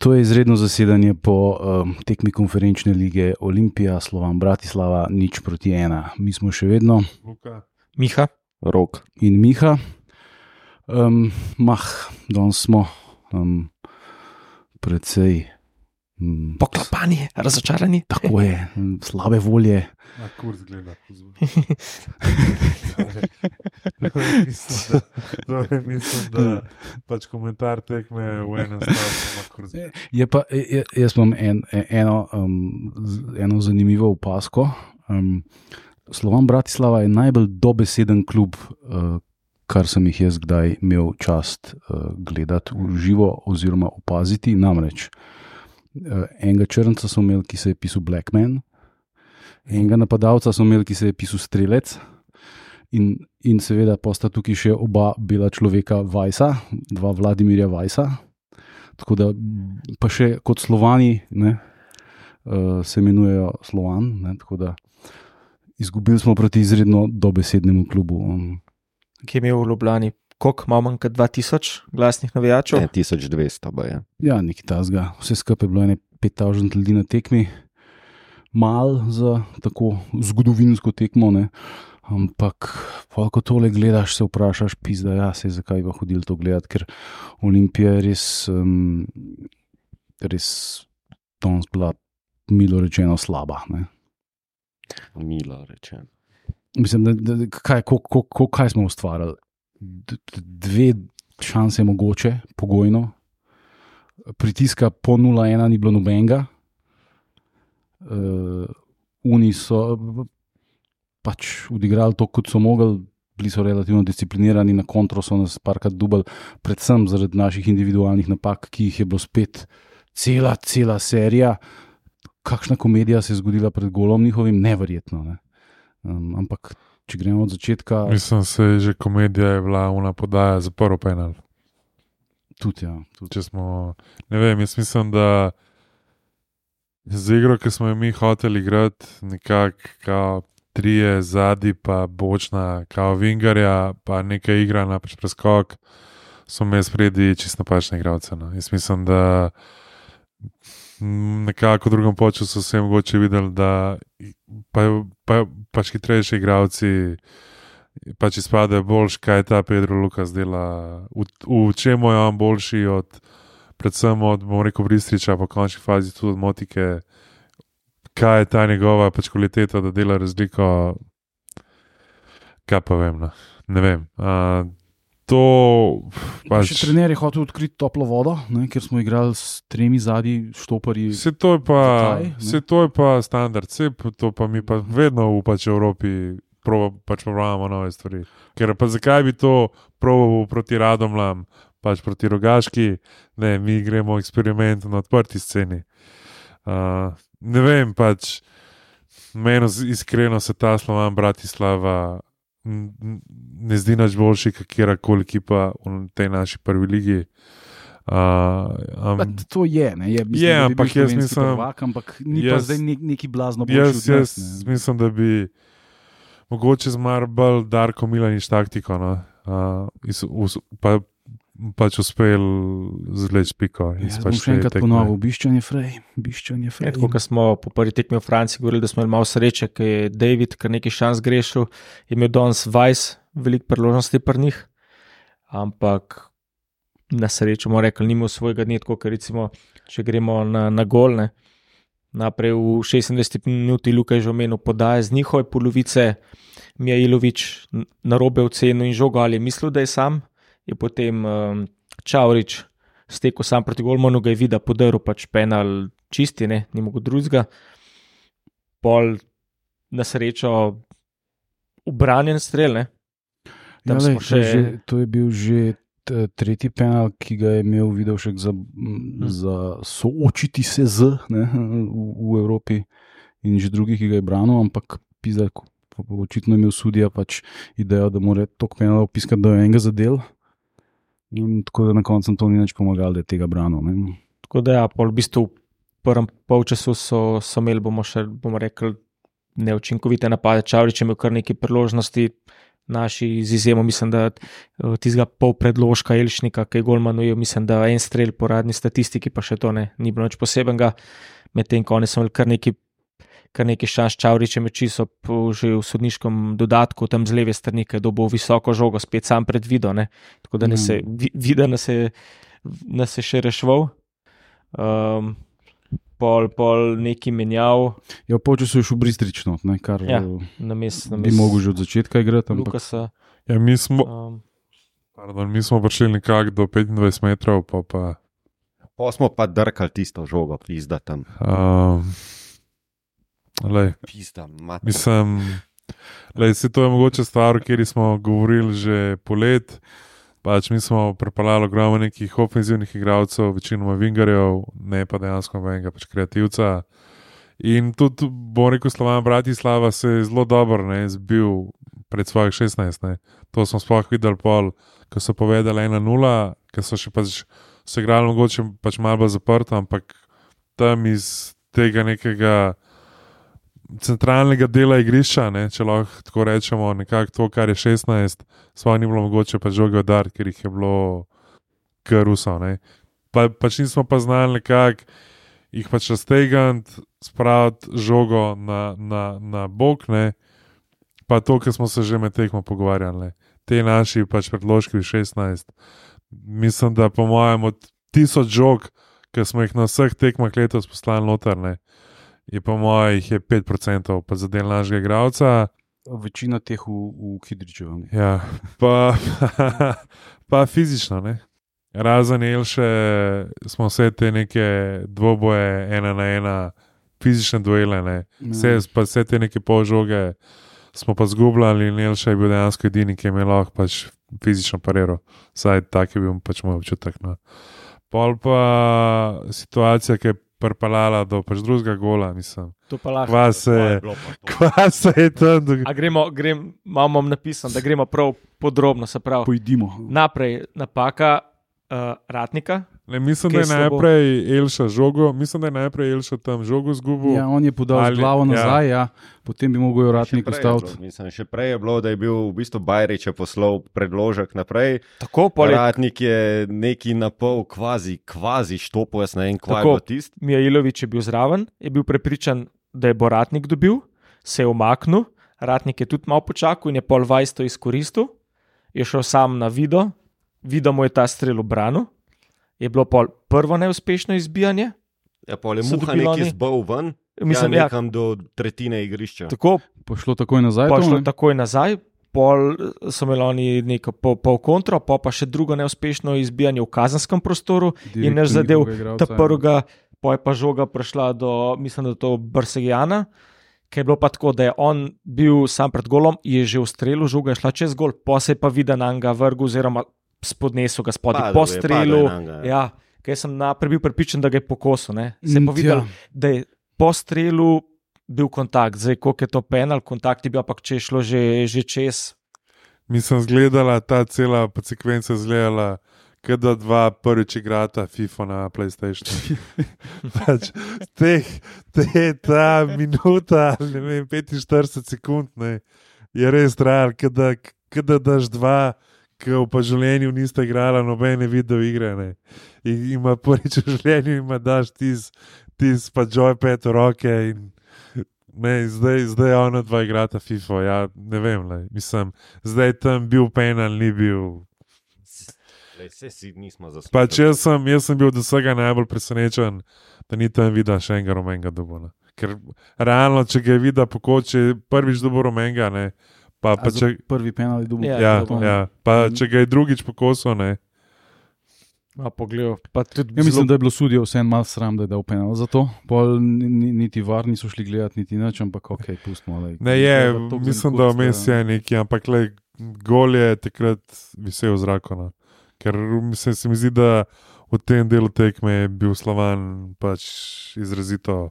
To je izredno zasedanje po um, tekmi konferenčne lige Olimpija, Slovan Bratislava, nič proti ena. Mi smo še vedno Luka. Miha, Rok. in Miha. Um, mah, danes smo um, precej. Um, poklapani, razočarani. tako je, slabe volje. Na kurs gleda. Mislim, da, torej, mislim, da pač komentar tekme v enem stavku. Je pa, jaz imam en, eno, um, eno zanimivo opasko. Um, Slovan Bratislava je najbolj dobeseden klub, uh, kar sem jih jaz kdaj imel čast uh, gledati v živo oziroma opaziti. Namreč uh, enega črnca so imeli, ki se je pisal Blackman, enega napadalca so imeli, ki se je pisal Strelec. In, in seveda, pa sta tukaj še oba bela človeka, Vajsa, dva Vladimirja Vajsa, Tako da, pa še kot slovani, ne, uh, se imenujejo Slovan. Ne, tako da, izgubili smo proti izredno dobesednemu klubu. Um, ki je imel v Ljubljani, koliko malo manj kot 2000 glasnih navijačev. Ne, 1200 pa je. ja, nekaj tasga. Vse skupaj je bilo ene 5000 ljudi na tekmi, mal za tako zgodovinsko tekmo. Ne. Ampak, pa, ko tole gledaš, se vprašaš, pizda, ja, se zakaj bi hodili to gledati, ker Olimpija je res, um, res danes bila, milo rečeno, slaba. Ne. Milo rečeno. Mislim, da, da, kaj, ko, ko, ko, kaj smo ustvarili? Dve šanse mogoče, pogojno, pritiska po 0-1 ni bilo nobenega. Uh, Uni so pač odigrali to, kot so mogli, bili so relativno disciplinirani, na kontro so nas parkrat dubali, predvsem zaradi naših individualnih napak, ki jih je bilo spet cela, cela serija. Kakšna komedija se je zgodila pred golom njihovim, neverjetno. Ne? Um, ampak, če gremo od začetka, Mislim, se je že komedija je bila una podaja za prvi penal. tudi, ja, tudi. Če smo, ne vem, jaz mislim, da z igro, ki smo jo mi hoteli igrati, nekako trije zadnji, pa bočna, kao Vingarja, pa nekaj igra na pač preskok, so me spredi čisto napačne igralce. No. Jaz mislim, da nekako v drugem času so vse mogoče videli, da pa, pa, pač hitrejši igralci. Pač izpade boljš, kaj ta Pedro Lukas dela, v, v čemu je on boljši od, predvsem od, bomo rekel, Bristriča, pa v končni fazi tudi od Motike, kaj je ta njegova pač kvaliteta, da dela razliko. Kaj pa vem, no? ne vem. Uh, to Pač. Če trener je hotel odkriti toplo vodo, ne, ker smo igrali s tremi zadnji štoparji. Vse to pa, ne? vse to je pa standard, vse to pa mi pa vedno v pač Evropi proba, pač probavamo nove stvari. Ker pa zakaj bi to proval proti Radomlam, pač proti Rogaški, ne, mi gremo eksperiment na odprti sceni. Uh, ne vem, pač meni iskreno se ta slovan Bratislava ne zdi nič boljši, kot kjerkoli ekipa v tej naši prvi ligi. Uh, Pa um, To je, ne, je, mislim, Je, bil ampak jaz mislim- Prvak, ampak ni pa jaz- zdaj nek, neki blazno boljši. Jaz, nas, jaz ne. mislim, da bi mogoče z mar bolj Darko Milanič taktiko, no? uh, iz, us, pa, pač uspel zleč piko. Jaz pač še enkrat tekme. ponovil, biščanje frej, biščanje Ja, frej. tako kot smo po prvi tekmi v Franciji govorili, da smo imeli malo sreče, ker je David kar nekaj šans grešil, je imel danes Vajs veliko priložnosti pri njih, ampak na srečo mu rekel, ni imel svojega dne, tako ker recimo, če gremo na, na golne. Naprej v 26 minuti Luka je že omenil podaje z njihove polovice, Mijailovič na robe ocenil in žogo ali je mislil, da je sam, je potem um, Čavrič stekel sam proti Golmanu, ga je videl, podaril pač penal čisti, ne, ni mogel drugega. Pol na srečo ubranjen strel, ne. Ja, Tam lej, smo to, še- že, to je bil že tretji penal, ki ga je imel Vidovšek za, Hm. m, za soočiti se z ne, v, v Evropi in že drugi, ki ga je branil, ampak pizda, očitno je imel sudija pač idejo, da mora tok penalov piskati do enega zadel. In tako da na koncu to ni več pomagalo, da je tega branil. Ne. Tako da, ja, pol v bistvu v prvem polčasu so, so imeli, bomo še bomo rekli, neučinkovite napade. Čavrič je imel kar nekaj priložnosti, naši z izjemo, mislim, da eh, tistega pol predložka Elšnika, ki je Golman ujel, mislim, da en strel po radni statistiki, pa še to ne, ni bilo nič posebenega, medtem ko oni so imeli kar neki. Kar nekaj šans, čavriče meči so že v sodniškem dodatku, tam z leve strani, je dobil visoko žogo, spet sam predvidel. Ne? Tako da ne se vi- vidi, da nas je, nas je še reševal. Um, pol, pol neki menjav, Ja, polčasu je šel bristrično, ne, kar Ja, ja, na mestu bi mogel že od začetka igrati. Ampak, Lukasa. Ja, mi, smo, Um, pardon, mi smo prišli nekako do 25 metrov, pa pa. Pa smo pa drkali tisto žogo, pizda tam. Um, lej, Pizda, mat. mislim, lej, se to je mogoče stvar, kateri smo govorili že polet. Pač mi smo prepeljali ogromno nekih ofenzivnih igralcev, večinoma vingarjev, ne pa dejansko nobenega pač kreativca. In tudi, bom rekel, Slovan Bratislava se je zelo dobro ne, zbil pred svojih 16. Ne. To smo sploh videli, pol, ko so povedali 1-0, ker so še pač so igrali mogoče pač malo zaprto, ampak tam iz tega nekega centralnega dela igrišča, ne, če lahko tako rečemo, nekako to, kar je 16, sploh ni bilo mogoče pač žoge udariti, ker jih je bilo kar uso. ne. Pa, pač nismo pa znali nekako jih pač raztegniti, spraviti žogo na, na, na bok, ne. pa to, kar smo se že med tekmo pogovarjali. Ne. Te naši pač predložki v 16. Mislim, da po mojem od tisoč žog, ki smo jih na vseh tekmah letos poslali noter, ne, je po mojem jih je 5% pa za del našega igralca. Večina teh v, v Hidričevu. Ja, pa, pa fizično. Ne? Razen Elše smo vse te neke dvoboje, ena na ena, fizične duele, ne. vse, pa vse te neke polžoge smo pa zgubljali in Elše je bil dejansko edini, ki je imel lahko pač fizično parero. Vsaj tak je bil pač moj občutek. No. Pol pa situacija, ki je prpalala do pač drugega gola, mislim. to pa lahko. Kva se, kva se je tam dogajalo. A gremo, grem, imamo napisano, da gremo prav podrobno, se pravi. Pojdimo. Naprej napaka uh, ratnika, Ne, mislim, Kaj da je najprej Elša žogo, mislim, da je najprej Elša tam žogo zgubil. Ja, on je podal Ali- glavo ja. nazaj, ja. Ja. potem bi mogel uradnik Še prej je ustaviti. Mislim, še prej je bilo, da je bil v bistvu Bajrič je poslal predložek naprej. tako pol je Ratnik je neki na pol, kvazi, kvazi štopo, jaz ne vem, kva je Tako. bilo tisto. Mijailovič je bil zraven, je bil prepričan, da je bo ratnik dobil, se je umaknil, ratnik je tudi malo počakal in je pol vajsto izkoristil, je šel sam na video, video mu je ta strel obranil, je bilo pol prvo neuspešno izbijanje. Ja, pol je muha oni- zbal ven, Mislim, ja, ja, nekam do tretjine igrišča. tako Pošlo takoj nazaj. Pa to, je šlo ne? takoj nazaj, pol eh, so imeli oni neko pol, pol kontro, pa pa še drugo neuspešno izbijanje v kazenskem prostoru in naš Direktno zadev ta prvega, pa je pa žoga prišla do, mislim, da to Brsegijana. Ker je bilo pa tako, da je on bil sam pred golom, je že v strelu, žoga je šla čez gol, pa se je pa videl na njega vrgu, oziroma spodnesel ga spodaj. Po je, strelu, je ja. ja, ker sem najprej bil prepričan, da ga je pokosil. ne. Se je Mm, pa videl, da je po strelu bil kontakt, zdaj koliko je to penal, kontakt je bil, ampak če je šlo že, že čez. Mislim, zgledala ta cela sekvenca zgledala, kot da dva prvič igrata FIFA na PlayStationu. pač, teh, te, ta minuta, ne vem, 45 sekund, ne, je res trajal, da daš dva. Ki v življenju nista igrala nobene video igre. Ne. In ima prvič v življenju, ima daš tis, tis pa joypad v roke. In, ne, zdaj, zdaj ona dva igrata FIFA. Ja, ne vem, le, mislim, zdaj tam bil penal, ni bil. Vse si nismo zaslužili. Pač jaz sem, jaz sem bil od vsega najbolj presenečen, da ni tam videl še enega rumenega dubona. Ker realno, če ga je videl pokoče, prvič dobo rumenega, ne. Pa, pa če, Prvi penal je dobil. Ja, ja, ja, pa če ga je drugič pokosil, ne. A pogledal, pa tudi Ja, mislim, da je bilo sudijo vseeno malo sram, da je dal penal za to. Pol ni- ni- niti var niso šli gledati, niti nič, ampak ok, pustimo. Lej. Ne, je, toliko mislim, da vmes da- je neki, ampak le, gol je takrat visel v zraku. No. Ker mislim, se mi zdi, da v tem delu tekme je bil Slovan pač izrazito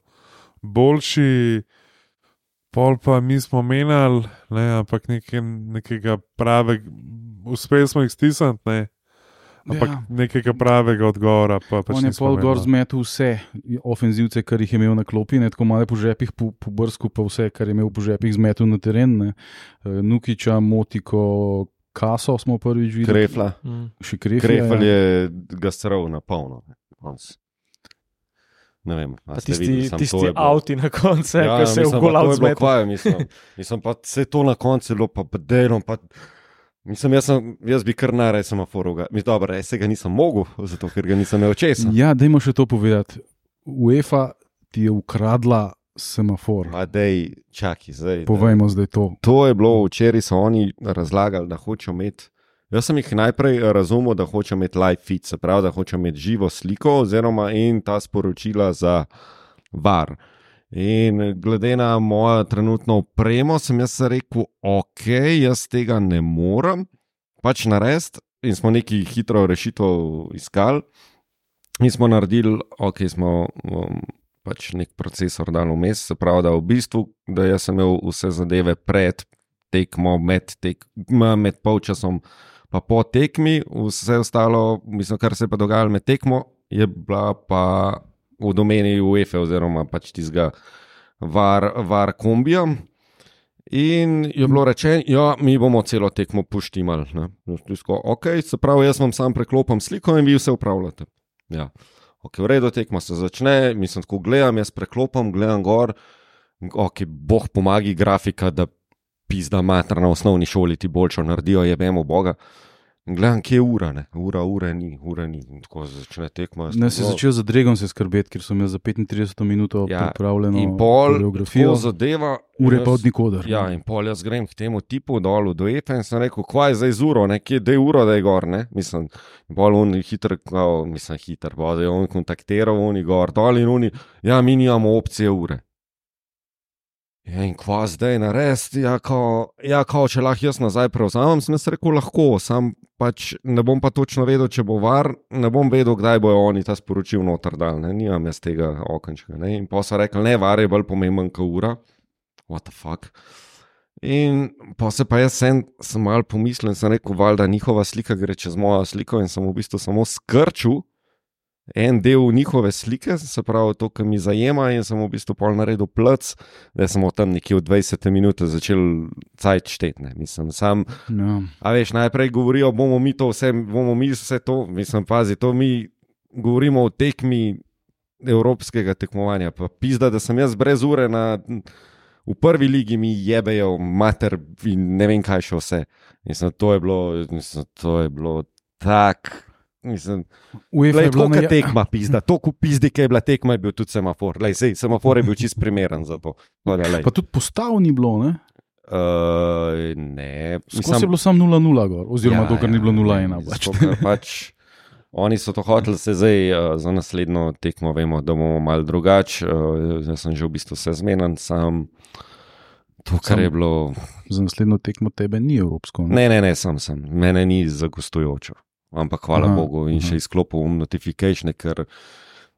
boljši. Pol pa mi smo menjali, ne, ampak neke, nekega pravega, uspeli smo jih stisniti, ne. Ampak Ja. ja. nekega pravega odgovora pa pač On je pol gor no. zmetel vse ofenzivce, kar jih je imel na klopi, ne tako malo po žepih, po, po brsku pa vse, kar je imel po žepih, zmetel na teren. Ne. Eh, Nukiča, Motiko, Kaso smo prvič videli. Krefla. Mm. Še Krefla. Krefel ja. je ga strl na polno. Ne, vem, a Pa ste tisti, videli, samo to tisti je bilo- avti na koncu, ja, ki se je v mislim, pa golav to je bilo zmetel. kvaje, mislim, mislim pa vse to na koncu je bilo pa bedeno. Pa, mislim, jaz, sem, jaz bi kar naraj semaforov. ga- Mi dobro, jaz se ga nisem mogel, zato ker ga nisem imel česa. Ja, dajmo še to povedati. UEFA ti je ukradla semafor. Pa dej, čakaj, zdaj. da- Povejmo zdaj to. To je bilo včeraj, so oni razlagali, da hočejo imeti. Jaz sem jih najprej razumel, da hočejo imeti live feed, se pravi, da hočejo imeti živo sliko, oziroma in ta sporočila za var. In glede na mojo trenutno opremo, sem jaz rekel, ok, jaz tega ne morem pač narediti. In smo neki hitro rešitev iskali. Mi smo naredili, ok, smo um, pač nek procesor dal vmes, se pravi, da v bistvu, da jaz sem imel vse zadeve pred tekmo, med, tek, med polčasom, pa po tekmi, vse ostalo, mislim, kar se je pa dogajalo med tekmo, je bila pa v domeni UEFA oziroma pač tistega var, var kombija. In je bilo rečeno, da ja, mi bomo celo tekmo puštimali. ne. Tako, Ok, se pravi, jaz vam sam preklopim sliko in vi vse upravljate. Ja. Ok, v redu, tekma se začne, mislim, ko gledam, jaz preklopim, gledam gor, ok, boh pomagi grafika, da pizda mater na osnovni šoli ti boljšo naredijo, jebemo Boga. Gledam, kje je ura, ne? ura, ure ni, ura ni. In tako se začne tekma. jaz Ne, si tako, začel za Dregom se skrbeti, ker so imeli za 35 minut Ja, pripravljeno In pol, koreografijo, zadeva. ure jaz- pa od nikoder. Ja, in pol jaz grem k temu tipu dol do EFE in sem rekel, kvaj zdaj z uro, nekje da je uro, da je gor. Ne? Mislim, bolj on hiter, kao, mislim, hiter, bo, da je on kontaktiral, oni gor dol in oni, ja, mi nimamo opcije ure. Ja, in kva zdaj narediti, ja, kao, ja, kao, če lahko jaz nazaj prevzamem, sem rekel, lahko, sam pač ne bom pa točno vedel, če bo var, ne bom vedel, kdaj bojo oni ta sporočil noter dal, ne, nimam jaz tega okenčka. Ne? In pa so rekli, ne, var je bolj pomemben kot ura, what the fuck. In pa se pa jaz sem, sem mal pomislil in sem rekel, valjda njihova slika gre čez mojo sliko in sem v bistvu samo skrčil en del njihove slike, se pravi to, kar mi zajema in sem v bistvu pol naredil plc, da sem od tam nekje v 20 minutah začel cajt štetne. Mislim, sam, Ja. a veš, najprej govorijo, bomo mi to vse, bomo mi vse to, mislim, pazi, to mi govorimo o tekmi evropskega tekmovanja, pa pizda, da sem jaz brez ure na v prvi ligi mi jebejo, mater in ne vem kaj še vse. Mislim, to je bilo, mislim, to je bilo tako. Mislim, lej, je bila ja- tekma, pizda, to, ko pizdi, ki je bila tekma, je bil tudi semafor. Lej, sej, semafor je bil čist primeren za to. Tako da, lej. Pa tudi postav ni bilo, ne? Uh, ne, Skozi je bilo samo 0-0 gor, oziroma Ja, dokler ja, ni bilo 0-1. ne, Pač. pač Oni so to hoteli, se zdaj uh, za naslednjo tekmo vemo, da bomo malo drugače. Uh, jaz sem že v bistvu vse zmeden, sam to, kar Sam- je bilo. Za naslednjo tekmo tebe ni evropsko. Ne? Ne, ne, ne, sam sem, mene ni zagostujoče. Ampak hvala Aha, Bogu in aha. še izklopil um notifikation, ker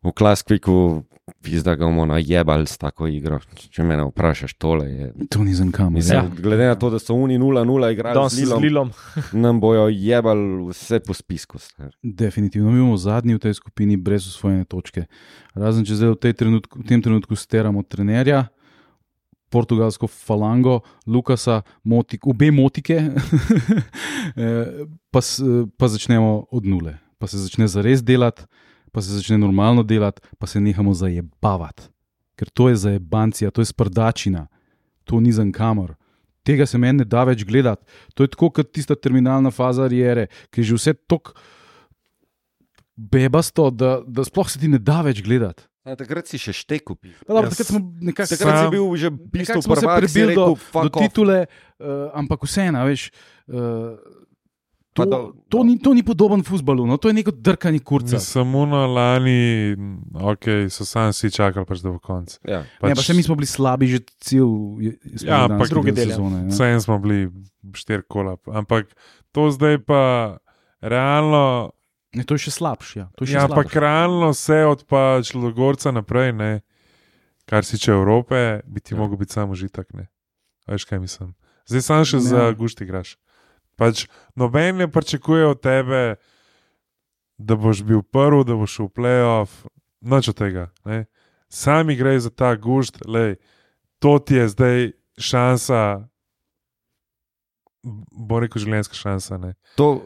v Klaskviku pizda ga bomo najebali s tako igro. Če me vprašaš, tole je. To ni za kam. Ja. Glede na to, da so oni 0-0 igrali Danes z z Lilom, Lilom. nam bojo jebali vse po spisku. stari. Definitivno, mi bomo zadnji v tej skupini brez usvojene točke. Razen če zdaj v, trenutku, v tem trenutku steramo trenerja, portugalsko falango, Lukasa, motik, obe motike, eh, pa, pa začnemo od nule. Pa se začne zares delati, pa se začne normalno delati, pa se nehamo zajebavati. Ker to je zajebancija, to je sprdačina, to ni za kamor. Tega se meni ne da več gledati. To je tako kot tista terminalna faza arijere, ki je že vse tako bebasto, da, da sploh se ti ne da več gledati. Ja, takrat si še štekel. Pa Dobro, Jaz- takrat smo nekako Takrat si Sam- bil že se prvak, si do, rekel, do "Fuck off." titule, uh, ampak vseeno, veš. Uh, To, do- to, ni, to ni podoben futbalu, no? to je neko drkanje kurca. Samo na lani, ok, so sami vsi čakali, pač, da bo konc. Ja. Pač, ne, pa še mi smo bili slabi že cel Ja, ampak spomladanski drugi del del, ja. sezone. ne. Vseeno smo bili štiri kola. Ampak to zdaj pa realno. Ne, to je še slabše. Ja. Še Ja, ampak realno vse od pa Člogorca naprej, ne, kar se tiče Evrope, bi ti Ja. mogel biti samo užitek. Ne. Veš kaj mislim. Zdaj sam še Ne. za gušti igraš. Pač noben ne pričakuje od tebe, da boš bil prvi, da boš šel v playoff, noč od tega. Ne? Sami gre za ta gušt, lej, to ti je zdaj šansa, bo rekel, življenjska šansa. Ne? To,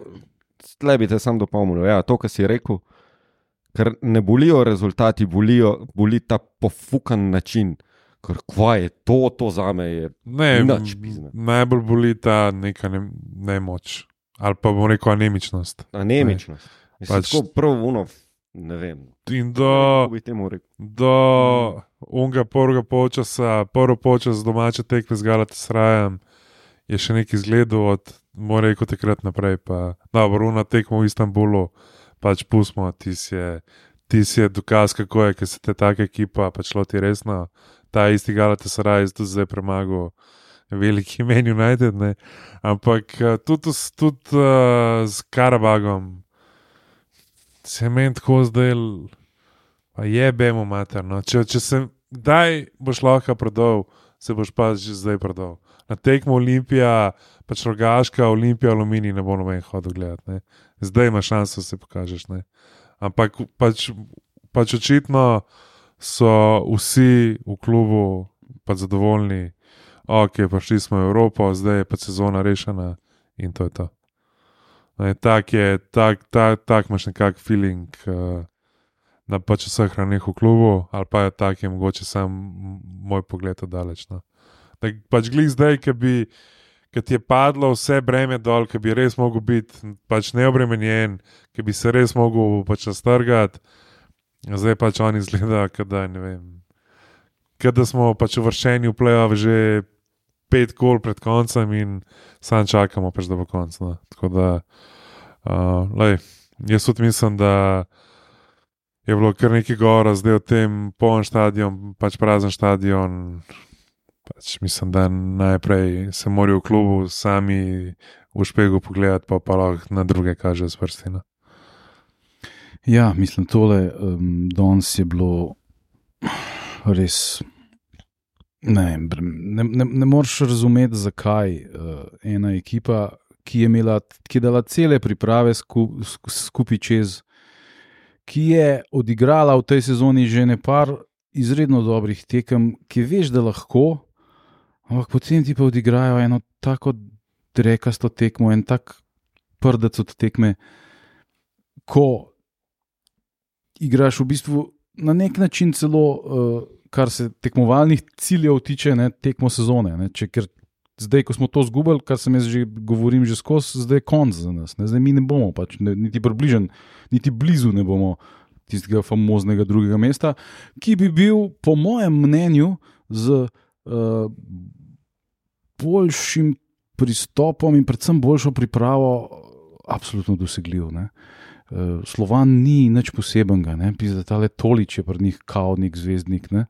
tle bi te sam dopolnil. Ja, to, kar si rekel, ker ne bolijo rezultati, bolijo, boli ta pofukan način. Ker kva je to, to za me je. Ne, Nič najbolj boli ta neka ne, nemoč ali pa bomo rekel anemičnost. Anemičnost. Pač, Pač- tako prav uno, ne vem. In do, do unga prvega počasa, prvo počas domače tekme z Galatasarajem, je še nekaj izgledal od, mora rekel, takrat naprej. Pa, dobro, una tekmo v Istanbulu, pač pustimo, ti si je, ti si je dokaz, kako je, ker se te take ekipa pač loti resno. Ta isti Galatasaraj je tudi zdaj premagal. Veliki meni United, ne. ampak eh, tudi, tudi uh, z Karabagom se meni tako zdaj, pa je bemo materno. Če, če se kdaj boš lahko prodal, se boš pa že zdaj prodal. Na tekmo Olimpija, pač rogaška, Olimpija, Aluminij ne bo noben hodil gledati. Ne. Zdaj imaš šanso, da se pokažeš. Ne. Ampak pač, pač očitno so vsi v klubu pač zadovoljni, ok, prišli smo v Evropo, zdaj je pa sezona rešena in to je to. Ne, tak je, tak, tak, tak imaš nekak feeling. Uh, na pač vseh hranih v klubu, ali pa je tak, je mogoče sam moj pogled oddaleč. No. Da pač glej zdaj, ki bi. Ker ti je padlo vse breme dol, ki bi res mogel biti pač neobremenjen, ki bi se res mogel pač nastrgati, zdaj pač oni izgledajo, da ne vem. Ker smo pač uvrščeni v play-off že pet kol pred koncem in sam čakamo, pač, da bo konc. No. Tako da, uh, lej, jaz tudi mislim, da je bilo kar nekaj govora zdaj o tem poln stadion, pač prazen stadion. Pač mislim, da najprej se morajo v klubu sami v špegu pogledati, pa pa lahko na druge kaže z vrstina. Ja, mislim, tole um, danes je bilo res. Ne, ne, ne, ne moreš razumeti, zakaj uh, ena ekipa, ki je, imela, ki je dala cele priprave sku, sku, skupaj čez, ki je odigrala v tej sezoni že nekaj izredno dobrih tekem, ki veš, da lahko, ampak potem ti pa odigrajo eno tako drekasto tekmo, en tak prdec od tekme, ko igraš v bistvu na nek način celo, uh, kar se tekmovalnih ciljev tiče, ne, tekmo sezone. Ne, če, ker zdaj, ko smo to zgubili, kar sem jaz že govorim, že skozi, zdaj je konc za nas. Ne, zdaj mi ne bomo, pač, ne, niti približen, niti blizu ne bomo tistega famoznega drugega mesta, ki bi bil, po mojem mnenju, z uh, boljšim pristopom in predvsem boljšo pripravo, absolutno dosegljiv. Ne. Uh, Slovan ni nič posebenega, pisa, da tale tolič je pri njih kaodnik, zvezdnik. Ne?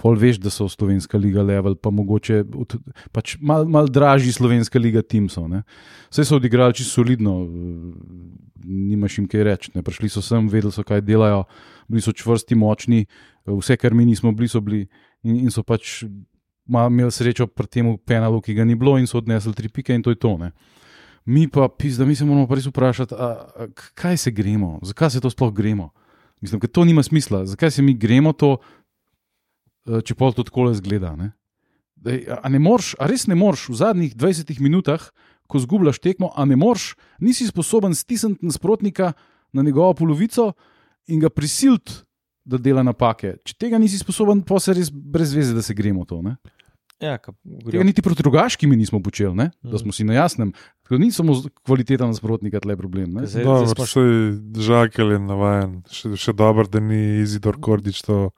Pol veš, da so slovenska liga level, pa mogoče od- pač mal, mal dražji slovenska liga Timsov. Vse so odigrali čisto solidno, eh, nimaš jim kaj reči. ne. Prišli so sem, vedeli so, kaj delajo, bili so čvrsti, močni, vse, kar mi nismo bili, so bili in, in so pač imeli srečo pri tem penalu, ki ga ni bilo in so odnesli tri pike in to je to. Ne. Mi pa, pizda, mi se moramo pa res vprašati, a, a, kaj se gremo, zakaj se to sploh gremo. Mislim, da to nima smisla. Zakaj se mi gremo to, eh, če pol to tako zgleda? Ne? Dej, a, ne moreš, a res ne moreš v zadnjih 20 minutah, ko zgubljaš tekmo, a ne moreš, nisi sposoben stisniti nasprotnika na njegovo polovico in ga prisiliti, da dela napake. Če tega nisi sposoben, pa se res brez veze, da se gremo to. Ne? Ja, ka, Tega niti proti drugaški mi nismo počeli, ne? da Mhm. smo si na jasnem. Tako da Ni samo kvaliteta nasprotnika tle problem. ne. Zdaj- Dobro, smo še žakelj je navajen, še, še dobro, da ni Izidor Kordič to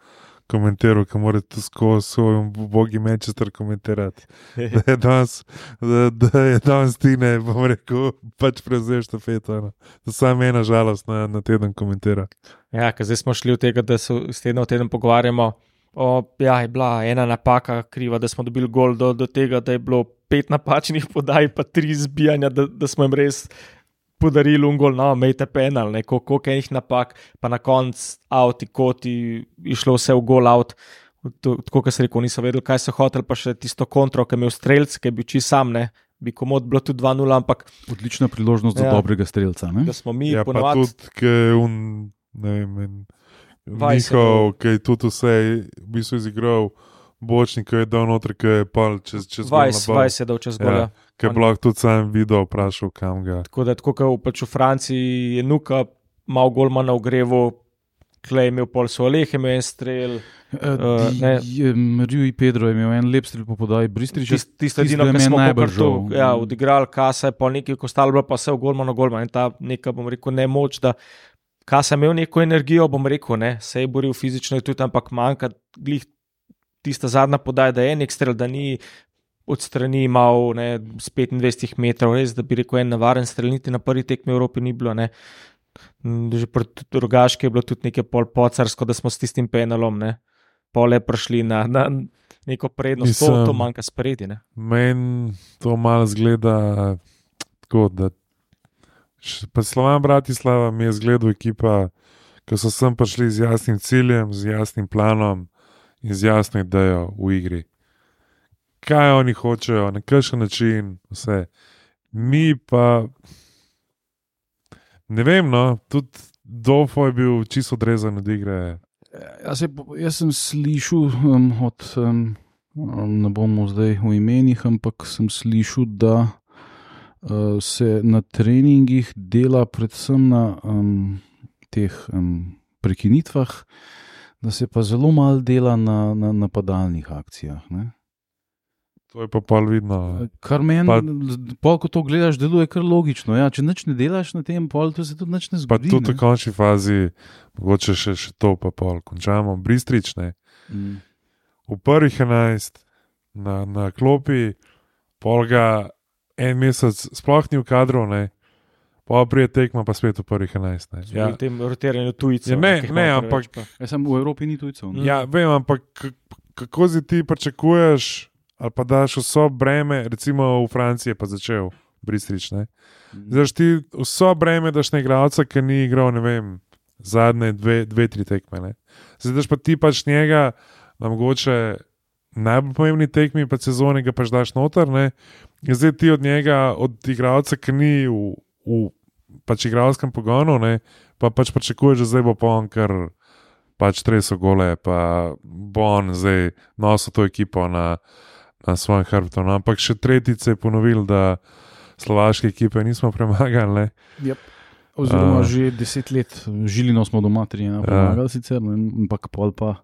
komentiral, ki mora to skozi svoj bogi Manchester komentirati. Da je danes, da, da je danes ti ne, bom rekel, pač prevzeš štafeto. no. Da sam ena žalost na, na teden komentira. Ja, ker zdaj smo šli od tega, da se iz tedna v teden pogovarjamo. O, ja, je bila ena napaka kriva, da smo dobili gol, do, do tega, da je bilo pet napačnih podaj, pa tri zbijanja, da, da smo jim res podarili un gol, no, mejte penal, neko koliko enih napak, pa na koncu avti, koti, išlo vse v gol out. Tako kot se rekel, niso vedeli, kaj so hoteli, pa še tisto kontro, ki je imel streljc, ki je bil čisto sam, ne, bi komod bilo tudi 2-0, ampak Odlična priložnost za Ja. dobrega streljca. ne? da smo mi Ja, pa ponovadi. tudi, ki je un, ne vem, en- Vajs je Njihov, ki je tudi vse v bistvu izigral, bočnik, ki je dal noter, ki je pal čez, čez Vajs, na bal. Vajs je dal čez gol. Ja. Ja. Ki je On- lahko tudi sam videl, vprašal, kam ga. Tako da, tako kot pač v Franciji je Nuka, malo golma na ogrevu, klej imel pol so Oleh, imel en strel. Uh. Rju in Pedro je imel en lep strel po podaji, Bristrič. Tist- Tisto tisto edino, je kar meni smo najbolj kakor to, žal. ja, odigrali, kasa je pa nekaj, ko stalo pa vse v golmano golma. In ta neka, bom rekel, ne moč, da kasa je imel neko energijo, bom rekel, ne, se je boril fizično, je tudi, ampak manjka glih tista zadnja podaja, da je nek strel, da ni od strani imel ne, z 25 metrov, res, da bi rekel, en navaren strel, niti na prvi tekmi v Evropi ni bilo. Ne. Že proti Rogaški je bilo tudi nekaj pol pocarsko, da smo s tistim penalom, ne, pole prišli na, na neko prednost, to, Mislim- to manjka spredi. Meni to malo zgleda tako, da pa Slovan Bratislava mi je zgledal ekipa, ki so sem prišli z jasnim ciljem, z jasnim planom in z jasno idejo v igri. Kaj oni hočejo, na kakšen način, vse. Mi pa, ne vem, no, tudi Dofo je bil čisto odrezan od igre. Jaz, se, jaz sem slišal um, od, um, ne bomo zdaj v imenih, ampak sem slišal, da uh, se na treningih dela predvsem na um, teh um, prekinitvah, da se pa zelo malo dela na, na napadalnih akcijah. Ne? To je pa pol vidno. Kar meni, Pa- pol, ko to gledaš, deluje kar logično. Ja, če nič ne delaš na tem, pol, to se tudi nič ne Pa zgodi. tudi ne. v končni fazi, mogoče še, še to, pa pol. Končamo, bristrične. Mm. V prvih 11 na, na klopi, pol ga en mesec, sploh ni v kadru, ne. Pa prije tekma, pa spet v prvih 11. Ne. Ja. V tem rotiranju tujcev. Ja, ne, ne, ampak- preveč, pa. Ja, sem v Evropi ni tujcev. ne. ja, vem, ampak kako si ti pričakuješ, ali pa daš vso breme, recimo v Franciji je pa začel bristrič. Ne. Zdaj, ti vso breme daš na igralca, ki ni igral, ne vem, zadnje dve, dve tri tekme. Ne. Zdaj, daš pa ti pač njega, da mogoče najbolj pomembni tekmi pa sezone ga pač daš noter. Ne. In zdaj ti od njega, od igralca, ki ni v, v pač igralskem pogonu, ne, pa pač pričakuješ, da zdaj bo pa on kar. Pač treso gole, pa bo on zdaj nosil to ekipo na, na svojem hrbtu. No, ampak še tretjič se je ponovil, da slovaške ekipe nismo premagali. Ne? Oziroma, A. že deset let, žilino smo doma, tri ena, pomagali sicer, ne, ampak pol pa.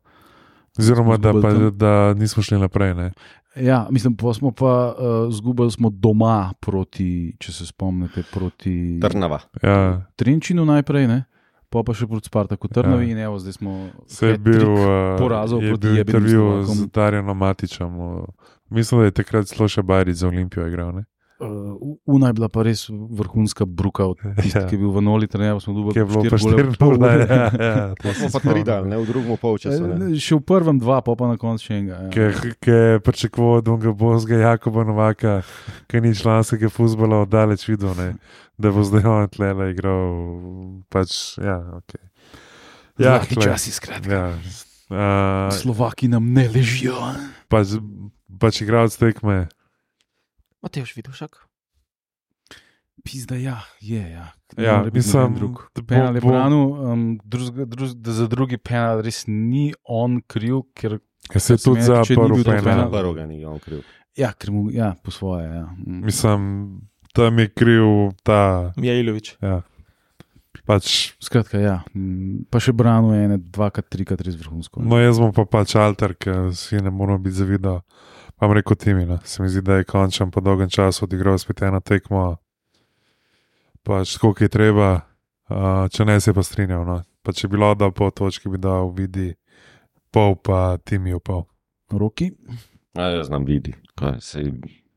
Oziroma, da, pa, da nismo šli naprej. Ne? Ja, mislim, pa smo pa uh, zgubili smo doma proti, če se spomnite, proti Trnava. Ja, Trenčinu najprej, ne? pa pa še proti Spartaku Trnovi Ja. in evo, zdaj smo. se bil, uh, porazov je proti bil jebenim intervju z Darjanom Matičem. Mislim, da je takrat celo še Bajric za Olimpijo igral. Ne? Uh, Una je bila pa res vrhunska bruka, od tistega, Ja. ki je bil v Noli, trener, smo Ki je bilo štiri pa 4 pol gole. ure. Ja, ja, to Smo pa tri dal, ne v drugem polčasu. ne. Eh, Še v prvem dva, pa pa na koncu še enega. Ja. Ki je pričakoval, da ga bo zga Jakoba Novaka, ki ni članskega futbola oddaleč videl, ne? da bo zdaj on tlele igral. Pač, ja, okay. ja, časi, skratka. Ja, uh, Slovaki nam ne ležijo. pač, pač igralec tekme. Mateoš Vidušak. Pizda, ja, je. Ja. Ja, mislim, drug. da bo- Penal je branil, um, drugega, drug, da za drugi penal res ni on kriv, ker, Ja, se je tudi za to penal. penal. Prvo ga ni on kriv. ja, ker mu, ja, po svoje. Ja. Mm. Mislim, tam je kriv ta. Mijailovič. Ja. Pač, Skratka, ja. Mm, Pa še branil je ene, dvakrat, trikrat res vrhunsko. no, jaz bom pa pač alter, ker si ne moramo biti zavidal. Pa vam rekel Timina, se mi zdi, da je končan po dolgem času odigral spet eno tekmo. Pač, koliko je treba, uh, če ne se je pa strinjal. No. Pa če bi bilo, da po točki bi dal vidi pol, pa Timijo pol. Roki. A jaz znam vidi, kaj se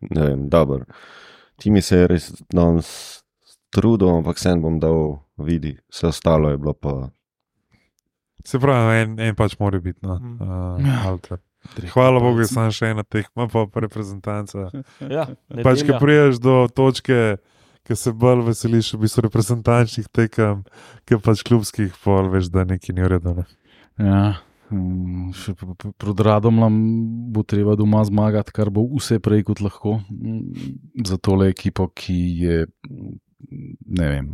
ne vem, dobro. Ti mi se je res danes trudil, ampak sem bom dal vidi, vse ostalo je bilo pa. Se pravi, en, en pač mora biti. No. Mm. Uh, alter. Hvala Bogu, da sem še ena tekma, pa reprezentanca. Ja, Pač, ko nedelja. priješ do točke, ki se bolj veseliš, v bistvu reprezentančnih tekem, ki pač klubskih, pol veš, da nekaj ni uredno. Ne? Ja. Um, še p- p- Proti Radomljam bo treba doma zmagati, kar bo vse prej kot lahko. Mm, Za tole ekipo, ki je, mm, ne vem,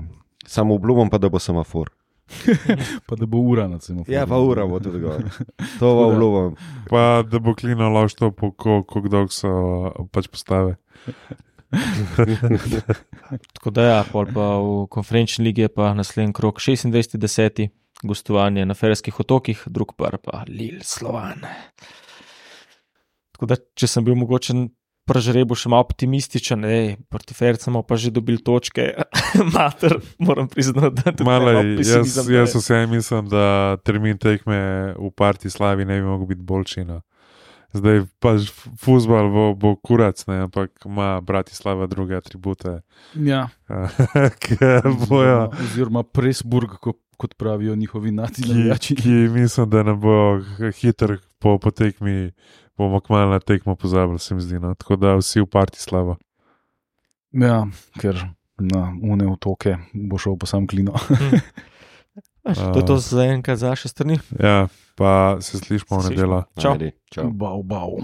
Samo obljubim pa, da bo semafor. pa da bo ura na cemo. Ja, pa ura bo tudi gor. To pa obljubim. Pa da bo klino lošto, kako dolgo so pač postave. Tako da, ja, pol pa v konferenčni ligi je pa naslednji krok 26.10. gostovanje na Ferskih otokih, drug par pa Lil Slovan. Tako da, če sem bil mogoče pri žrebu še malo optimističen, ej, proti Fercem smo pa že dobili točke, mater, moram priznati, da tudi Malo, jaz, jaz vseeno mislim, da termin tekme v Parti Slavi ne bi mogel biti boljši. No. Zdaj pač futbol bo, bo kurac, ne, ampak ima Bratislava druge atribute, Ja, ki bojo. oziroma Presburg, ko, kot pravijo njihovi Ki, nacijači. ki mislim, da ne bo hiter po, po tekmi, bomo kmalo na tekmo pozabili, se mi zdi. No. Tako da vsi v Parti Slava. Ja, ker na une otoke bo šel pa sam klino. To je to za enkrat za naše strani. Ja, pa se slišimo v nedeljo. Čau. Čau. Bau, bau.